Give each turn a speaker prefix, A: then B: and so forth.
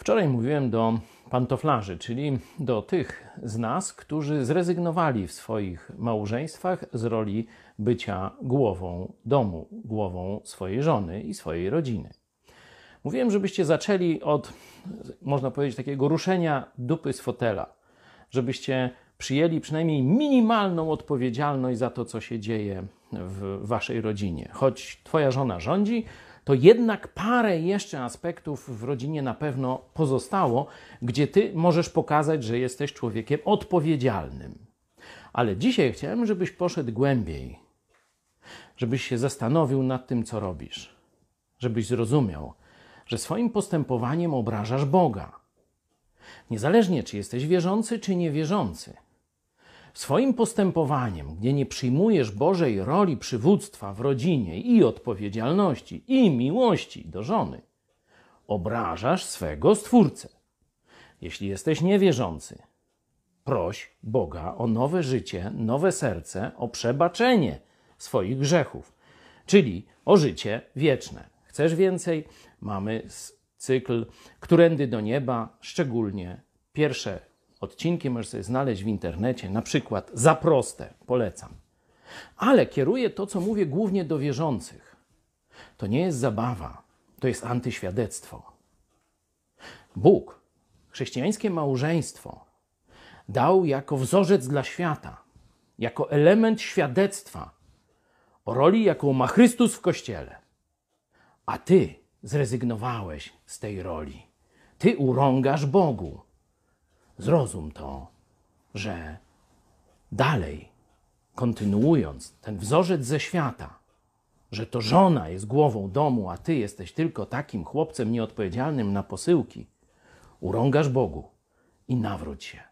A: Wczoraj mówiłem do pantoflarzy, czyli do tych z nas, którzy zrezygnowali w swoich małżeństwach z roli bycia głową domu, głową swojej żony i swojej rodziny. Mówiłem, żebyście zaczęli od, można powiedzieć, takiego ruszenia dupy z fotela, żebyście przyjęli przynajmniej minimalną odpowiedzialność za to, co się dzieje w waszej rodzinie. Choć twoja żona rządzi, to jednak parę jeszcze aspektów w rodzinie na pewno pozostało, gdzie ty możesz pokazać, że jesteś człowiekiem odpowiedzialnym. Ale dzisiaj chciałem, żebyś poszedł głębiej, żebyś się zastanowił nad tym, co robisz, żebyś zrozumiał, że swoim postępowaniem obrażasz Boga. Niezależnie, czy jesteś wierzący, czy niewierzący. Swoim postępowaniem, gdzie nie przyjmujesz Bożej roli przywództwa w rodzinie i odpowiedzialności, i miłości do żony, obrażasz swego Stwórcę. Jeśli jesteś niewierzący, proś Boga o nowe życie, nowe serce, o przebaczenie swoich grzechów, czyli o życie wieczne. Chcesz więcej? Mamy cykl Którędy do nieba, szczególnie pierwsze odcinki możesz sobie znaleźć w internecie, na przykład za proste, polecam. Ale kieruję to, co mówię, głównie do wierzących. To nie jest zabawa, to jest antyświadectwo. Bóg chrześcijańskie małżeństwo dał jako wzorzec dla świata, jako element świadectwa o roli, jaką ma Chrystus w Kościele. A ty zrezygnowałeś z tej roli. Ty urągasz Bogu zrozum to, że dalej, kontynuując ten wzorzec ze świata, że to żona jest głową domu, a ty jesteś tylko takim chłopcem nieodpowiedzialnym na posyłki, urągasz Bogu i nawróć się.